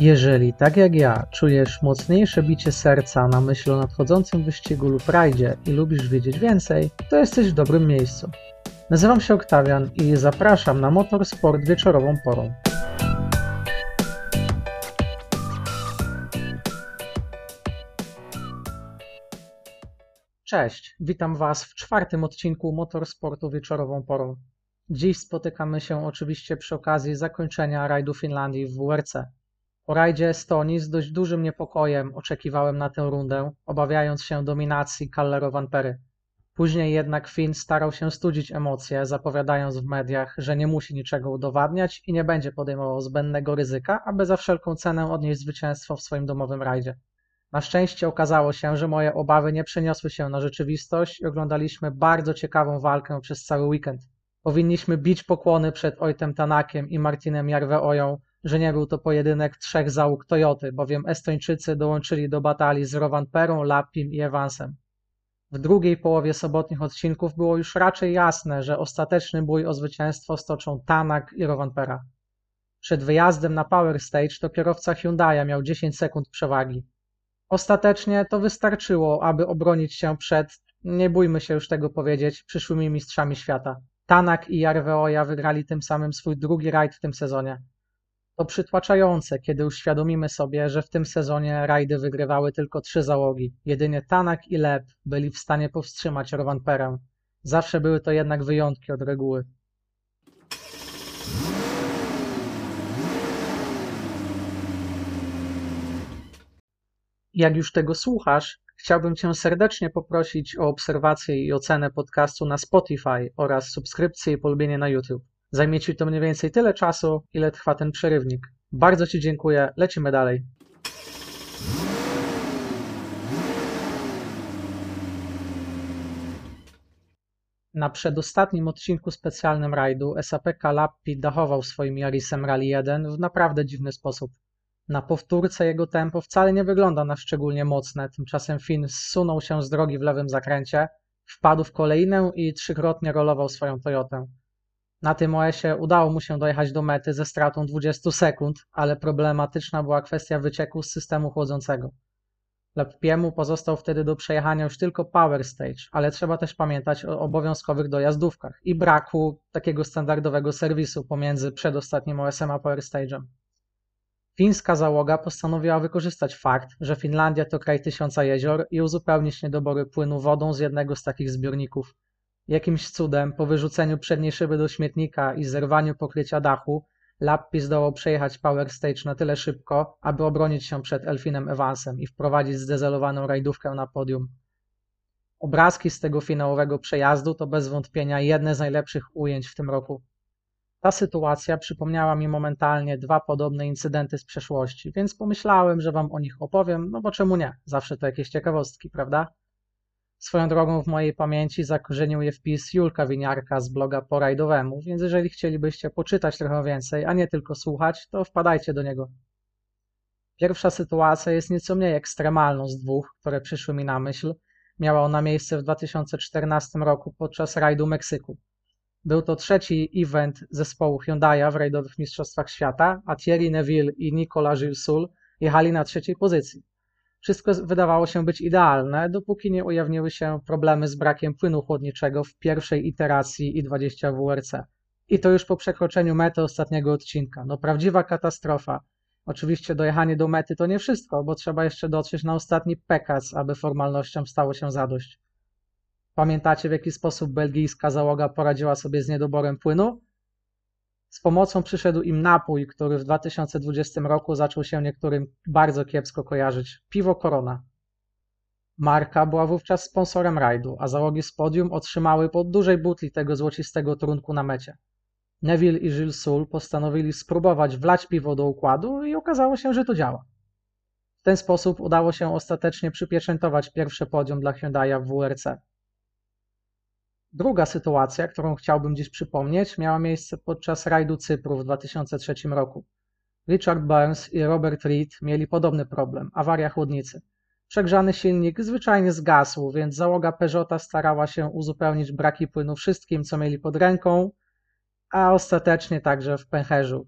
Jeżeli, tak jak ja, czujesz mocniejsze bicie serca na myśl o nadchodzącym wyścigu lub rajdzie i lubisz wiedzieć więcej, to jesteś w dobrym miejscu. Nazywam się Oktawian i zapraszam na Motorsport wieczorową porą. Cześć, witam Was w czwartym odcinku Motorsportu wieczorową porą. Dziś spotykamy się oczywiście przy okazji zakończenia rajdu Finlandii w WRC. Po rajdzie Estonii z dość dużym niepokojem oczekiwałem na tę rundę, obawiając się dominacji Kallero Vanpery. Później jednak Finn starał się studzić emocje, zapowiadając w mediach, że nie musi niczego udowadniać i nie będzie podejmował zbędnego ryzyka, aby za wszelką cenę odnieść zwycięstwo w swoim domowym rajdzie. Na szczęście okazało się, że moje obawy nie przeniosły się na rzeczywistość i oglądaliśmy bardzo ciekawą walkę przez cały weekend. Powinniśmy bić pokłony przed Ojtem Tanakiem i Martinem Jarveoją, że nie był to pojedynek trzech załóg Toyoty, bowiem Estończycy dołączyli do batalii z Rovanperą, Lappim i Evansem. W drugiej połowie sobotnich odcinków było już raczej jasne, że ostateczny bój o zwycięstwo stoczą Tanak i Rovanpera. Przed wyjazdem na Power Stage to kierowca Hyundai miał 10 sekund przewagi. Ostatecznie to wystarczyło, aby obronić się przed, nie bójmy się już tego powiedzieć, przyszłymi mistrzami świata. Tanak i Jarveoja wygrali tym samym swój drugi rajd w tym sezonie. To przytłaczające, kiedy uświadomimy sobie, że w tym sezonie rajdy wygrywały tylko trzy załogi. Jedynie Tanak i Leb byli w stanie powstrzymać Rovanperę. Zawsze były to jednak wyjątki od reguły. Jak już tego słuchasz, chciałbym Cię serdecznie poprosić o obserwację i ocenę podcastu na Spotify oraz subskrypcję i polubienie na YouTube. Zajmie Ci to mniej więcej tyle czasu, ile trwa ten przerywnik. Bardzo Ci dziękuję, lecimy dalej. Na przedostatnim odcinku specjalnym rajdu SAP Lappi dachował swoim Yarisem Rally 1 w naprawdę dziwny sposób. Na powtórce jego tempo wcale nie wygląda na szczególnie mocne, tymczasem Finn zsunął się z drogi w lewym zakręcie, wpadł w kolejnę i trzykrotnie rolował swoją Toyotę. Na tym OS-ie udało mu się dojechać do mety ze stratą 20 sekund, ale problematyczna była kwestia wycieku z systemu chłodzącego. Leppiemu pozostał wtedy do przejechania już tylko Power Stage, ale trzeba też pamiętać o obowiązkowych dojazdówkach i braku takiego standardowego serwisu pomiędzy przedostatnim OS-em a Power Stage'em. Fińska załoga postanowiła wykorzystać fakt, że Finlandia to kraj tysiąca jezior i uzupełnić niedobory płynu wodą z jednego z takich zbiorników. Jakimś cudem, po wyrzuceniu przedniej szyby do śmietnika i zerwaniu pokrycia dachu, Lappi zdołał przejechać Power Stage na tyle szybko, aby obronić się przed Elfinem Evansem i wprowadzić zdezelowaną rajdówkę na podium. Obrazki z tego finałowego przejazdu to bez wątpienia jedne z najlepszych ujęć w tym roku. Ta sytuacja przypomniała mi momentalnie dwa podobne incydenty z przeszłości, więc pomyślałem, że wam o nich opowiem, no bo czemu nie? Zawsze to jakieś ciekawostki, prawda? Swoją drogą w mojej pamięci zakorzenił je wpis Julka Winiarka z bloga Porajdowemu, więc jeżeli chcielibyście poczytać trochę więcej, a nie tylko słuchać, to wpadajcie do niego. Pierwsza sytuacja jest nieco mniej ekstremalną z dwóch, które przyszły mi na myśl. Miała ona miejsce w 2014 roku podczas rajdu Meksyku. Był to trzeci event zespołu Hyundai w rajdowych mistrzostwach świata, a Thierry Neville i Nicolas Gilles jechali na trzeciej pozycji. Wszystko wydawało się być idealne, dopóki nie ujawniły się problemy z brakiem płynu chłodniczego w pierwszej iteracji i20 WRC. I to już po przekroczeniu mety ostatniego odcinka. No prawdziwa katastrofa. Oczywiście dojechanie do mety to nie wszystko, bo trzeba jeszcze dotrzeć na ostatni pekac, aby formalnościom stało się zadość. Pamiętacie w jaki sposób belgijska załoga poradziła sobie z niedoborem płynu? Z pomocą przyszedł im napój, który w 2020 roku zaczął się niektórym bardzo kiepsko kojarzyć piwo Corona. Marka była wówczas sponsorem rajdu, a załogi z podium otrzymały po dużej butli tego złocistego trunku na mecie. Neville i Gilles Sul postanowili spróbować wlać piwo do układu i okazało się, że to działa. W ten sposób udało się ostatecznie przypieczętować pierwsze podium dla Hyundai w WRC. Druga sytuacja, którą chciałbym dziś przypomnieć, miała miejsce podczas rajdu Cypru w 2003 roku. Richard Burns i Robert Reed mieli podobny problem awaria chłodnicy. Przegrzany silnik zwyczajnie zgasł, więc załoga Peugeota starała się uzupełnić braki płynu wszystkim, co mieli pod ręką, a ostatecznie także w pęcherzu.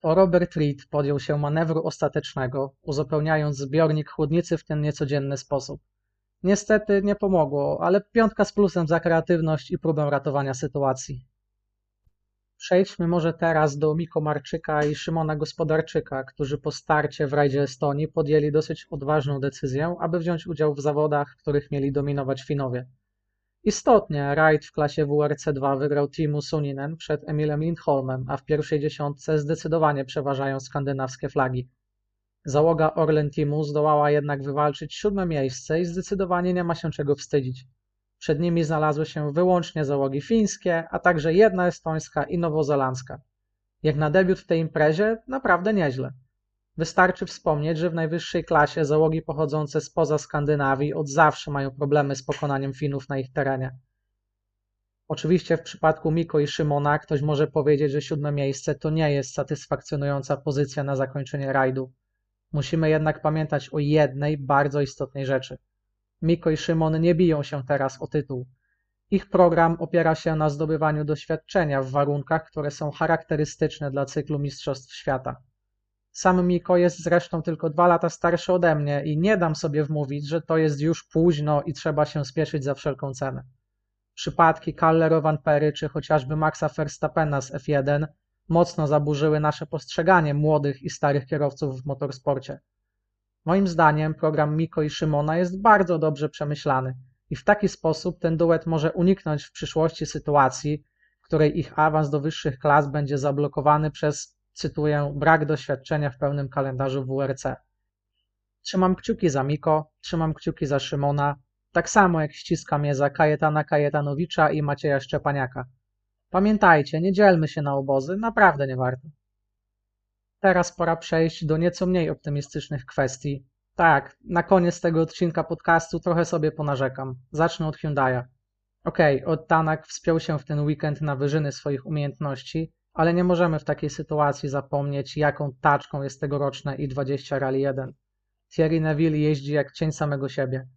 to Robert Reed podjął się manewru ostatecznego, uzupełniając zbiornik chłodnicy w ten niecodzienny sposób. Niestety nie pomogło, ale piątka z plusem za kreatywność i próbę ratowania sytuacji. Przejdźmy może teraz do Miko Marczyka i Szymona Gospodarczyka, którzy po starcie w rajdzie Estonii podjęli dosyć odważną decyzję, aby wziąć udział w zawodach, w których mieli dominować Finowie. Istotnie, rajd w klasie WRC2 wygrał Timu Suninen przed Emilem Lindholmem, a w pierwszej dziesiątce zdecydowanie przeważają skandynawskie flagi. Załoga Orlen Teamu zdołała jednak wywalczyć siódme miejsce i zdecydowanie nie ma się czego wstydzić. Przed nimi znalazły się wyłącznie załogi fińskie, a także jedna estońska i nowozelandzka. Jak na debiut w tej imprezie, naprawdę nieźle. Wystarczy wspomnieć, że w najwyższej klasie załogi pochodzące spoza Skandynawii od zawsze mają problemy z pokonaniem Finów na ich terenie. Oczywiście w przypadku Miko i Szymona ktoś może powiedzieć, że siódme miejsce to nie jest satysfakcjonująca pozycja na zakończenie rajdu. Musimy jednak pamiętać o jednej bardzo istotnej rzeczy. Miko i Szymon nie biją się teraz o tytuł. Ich program opiera się na zdobywaniu doświadczenia w warunkach, które są charakterystyczne dla cyklu Mistrzostw Świata. Sam Miko jest zresztą tylko dwa lata starszy ode mnie i nie dam sobie wmówić, że to jest już późno i trzeba się spieszyć za wszelką cenę. Przypadki Kalle Van Perry czy chociażby Maxa Verstappena z F1 mocno zaburzyły nasze postrzeganie młodych i starych kierowców w motorsporcie. Moim zdaniem program Miko i Szymona jest bardzo dobrze przemyślany i w taki sposób ten duet może uniknąć w przyszłości sytuacji, w której ich awans do wyższych klas będzie zablokowany przez, cytuję, brak doświadczenia w pełnym kalendarzu WRC. Trzymam kciuki za Miko, trzymam kciuki za Szymona, tak samo jak ściskam je za Kajetana Kajetanowicza i Macieja Szczepaniaka. Pamiętajcie, nie dzielmy się na obozy, naprawdę nie warto. Teraz pora przejść do nieco mniej optymistycznych kwestii. Tak, na koniec tego odcinka podcastu trochę sobie ponarzekam. Zacznę od Hyundai'a. Okej, okay, Tanak wspiął się w ten weekend na wyżyny swoich umiejętności, ale nie możemy w takiej sytuacji zapomnieć, jaką taczką jest tegoroczne i20 Rally 1. Thierry Neville jeździ jak cień samego siebie.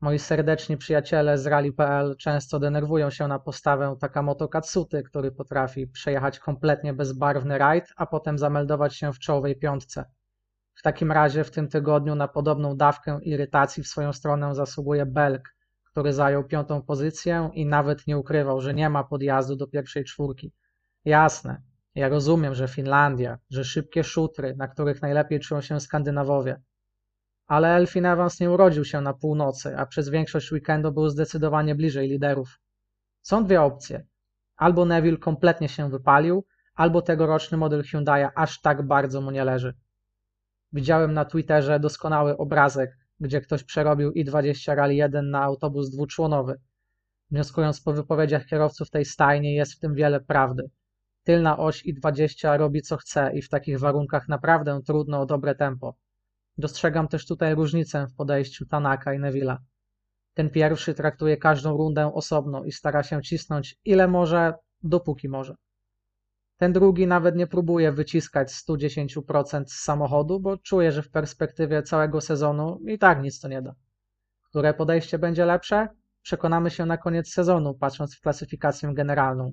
Moi serdeczni przyjaciele z Rally.pl często denerwują się na postawę Takamoto Katsuty, który potrafi przejechać kompletnie bezbarwny rajd, a potem zameldować się w czołowej piątce. W takim razie w tym tygodniu na podobną dawkę irytacji w swoją stronę zasługuje Belk, który zajął piątą pozycję i nawet nie ukrywał, że nie ma podjazdu do pierwszej czwórki. Jasne, ja rozumiem, że Finlandia, że szybkie szutry, na których najlepiej czują się Skandynawowie, ale Elfin Evans nie urodził się na północy, a przez większość weekendu był zdecydowanie bliżej liderów. Są dwie opcje. Albo Neville kompletnie się wypalił, albo tegoroczny model Hyundai aż tak bardzo mu nie leży. Widziałem na Twitterze doskonały obrazek, gdzie ktoś przerobił i20 Rally 1 na autobus dwuczłonowy. Wnioskując po wypowiedziach kierowców tej stajni, jest w tym wiele prawdy. Tylna oś i20 robi co chce i w takich warunkach naprawdę trudno o dobre tempo. Dostrzegam też tutaj różnicę w podejściu Tanaka i Neville'a. Ten pierwszy traktuje każdą rundę osobno i stara się cisnąć ile może, dopóki może. Ten drugi nawet nie próbuje wyciskać 110% z samochodu, bo czuje, że w perspektywie całego sezonu i tak nic to nie da. Które podejście będzie lepsze? Przekonamy się na koniec sezonu, patrząc w klasyfikację generalną.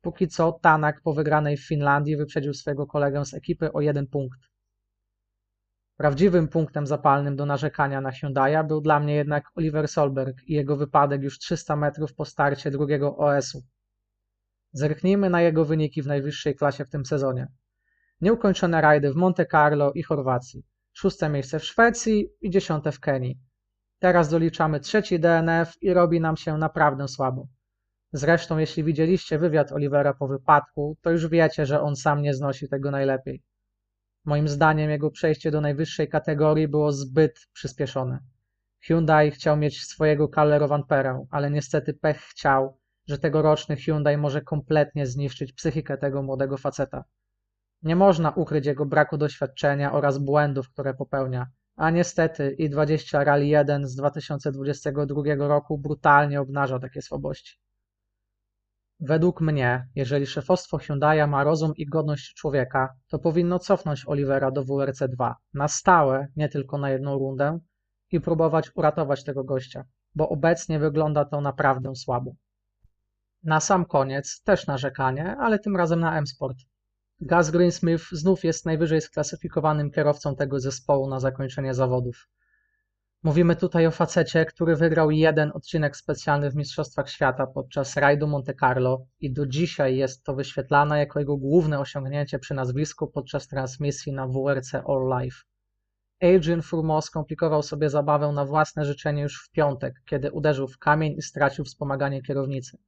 Póki co Tanak po wygranej w Finlandii wyprzedził swojego kolegę z ekipy o jeden punkt. Prawdziwym punktem zapalnym do narzekania na Hyundai'a był dla mnie jednak Oliver Solberg i jego wypadek już 300 metrów po starcie drugiego OS-u. Zerknijmy na jego wyniki w najwyższej klasie w tym sezonie. Nieukończone rajdy w Monte Carlo i Chorwacji, szóste miejsce w Szwecji i dziesiąte w Kenii. Teraz doliczamy trzeci DNF i robi nam się naprawdę słabo. Zresztą, jeśli widzieliście wywiad Olivera po wypadku, to już wiecie, że on sam nie znosi tego najlepiej. Moim zdaniem jego przejście do najwyższej kategorii było zbyt przyspieszone. Hyundai chciał mieć swojego Calero ale niestety pech chciał, że tegoroczny Hyundai może kompletnie zniszczyć psychikę tego młodego faceta. Nie można ukryć jego braku doświadczenia oraz błędów, które popełnia, a niestety i20 Rally 1 z 2022 roku brutalnie obnaża takie słabości. Według mnie, jeżeli szefostwo Hyundai ma rozum i godność człowieka, to powinno cofnąć Olivera do WRC2 na stałe, nie tylko na jedną rundę i próbować uratować tego gościa, bo obecnie wygląda to naprawdę słabo. Na sam koniec też narzekanie, ale tym razem na M-Sport. Gus Greensmith znów jest najwyżej sklasyfikowanym kierowcą tego zespołu na zakończenie zawodów. Mówimy tutaj o facecie, który wygrał jeden odcinek specjalny w Mistrzostwach Świata podczas rajdu Monte Carlo i do dzisiaj jest to wyświetlane jako jego główne osiągnięcie przy nazwisku podczas transmisji na WRC All Life. Adrian Fourmont skomplikował sobie zabawę na własne życzenie już w piątek, kiedy uderzył w kamień i stracił wspomaganie kierownicy.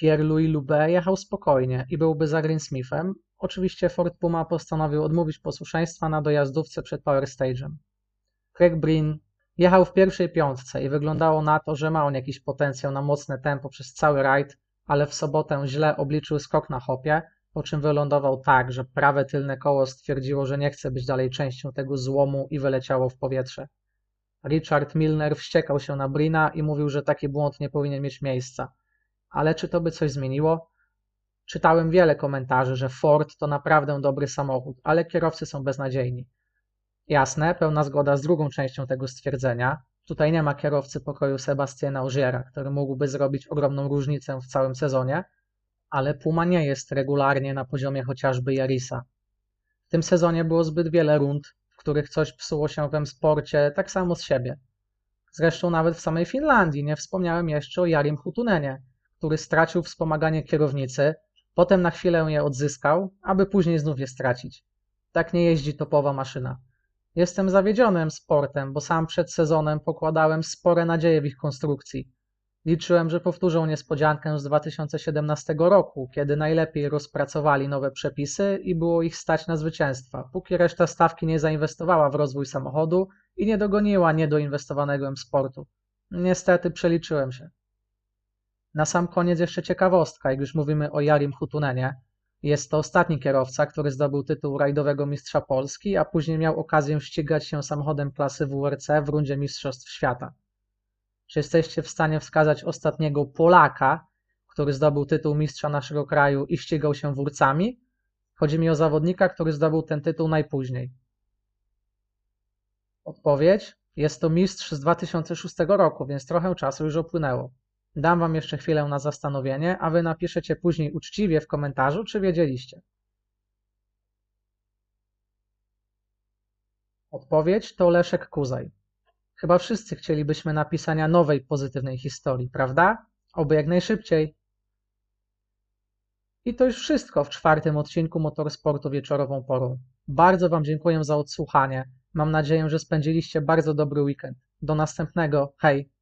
Pierre-Louis Loubet jechał spokojnie i byłby za Greensmithem. Oczywiście Ford Puma postanowił odmówić posłuszeństwa na dojazdówce przed Power Stage'em. Breen jechał w pierwszej piątce i wyglądało na to, że ma on jakiś potencjał na mocne tempo przez cały rajd, ale w sobotę źle obliczył skok na hopie, po czym wylądował tak, że prawe tylne koło stwierdziło, że nie chce być dalej częścią tego złomu i wyleciało w powietrze. Richard Milner wściekał się na Brina i mówił, że taki błąd nie powinien mieć miejsca. Ale czy to by coś zmieniło? Czytałem wiele komentarzy, że Ford to naprawdę dobry samochód, ale kierowcy są beznadziejni. Jasne, pełna zgoda z drugą częścią tego stwierdzenia. Tutaj nie ma kierowcy pokoju Sebastiana Ogiera, który mógłby zrobić ogromną różnicę w całym sezonie, ale Puma nie jest regularnie na poziomie chociażby Jarisa. W tym sezonie było zbyt wiele rund, w których coś psuło się w M-sporcie tak samo z siebie. Zresztą nawet w samej Finlandii nie wspomniałem jeszcze o Jarim Hutunenie, który stracił wspomaganie kierownicy, potem na chwilę je odzyskał, aby później znów je stracić. Tak nie jeździ topowa maszyna. Jestem zawiedziony sportem, bo sam przed sezonem pokładałem spore nadzieje w ich konstrukcji. Liczyłem, że powtórzą niespodziankę z 2017 roku, kiedy najlepiej rozpracowali nowe przepisy i było ich stać na zwycięstwa, póki reszta stawki nie zainwestowała w rozwój samochodu i nie dogoniła niedoinwestowanego M-sportu. Niestety przeliczyłem się. Na sam koniec jeszcze ciekawostka, jak już mówimy o Jarim Hutunenie. Jest to ostatni kierowca, który zdobył tytuł rajdowego mistrza Polski, a później miał okazję ścigać się samochodem klasy WRC w rundzie Mistrzostw Świata. Czy jesteście w stanie wskazać ostatniego Polaka, który zdobył tytuł mistrza naszego kraju i ścigał się wórcami? Chodzi mi o zawodnika, który zdobył ten tytuł najpóźniej. Odpowiedź: Jest to mistrz z 2006 roku, więc trochę czasu już upłynęło. Dam wam jeszcze chwilę na zastanowienie, a wy napiszecie później uczciwie w komentarzu, czy wiedzieliście. Odpowiedź to Leszek Kuzaj. Chyba wszyscy chcielibyśmy napisania nowej pozytywnej historii, prawda? Oby jak najszybciej. I to już wszystko w czwartym odcinku Motorsportu wieczorową porą. Bardzo Wam dziękuję za odsłuchanie. Mam nadzieję, że spędziliście bardzo dobry weekend. Do następnego. Hej!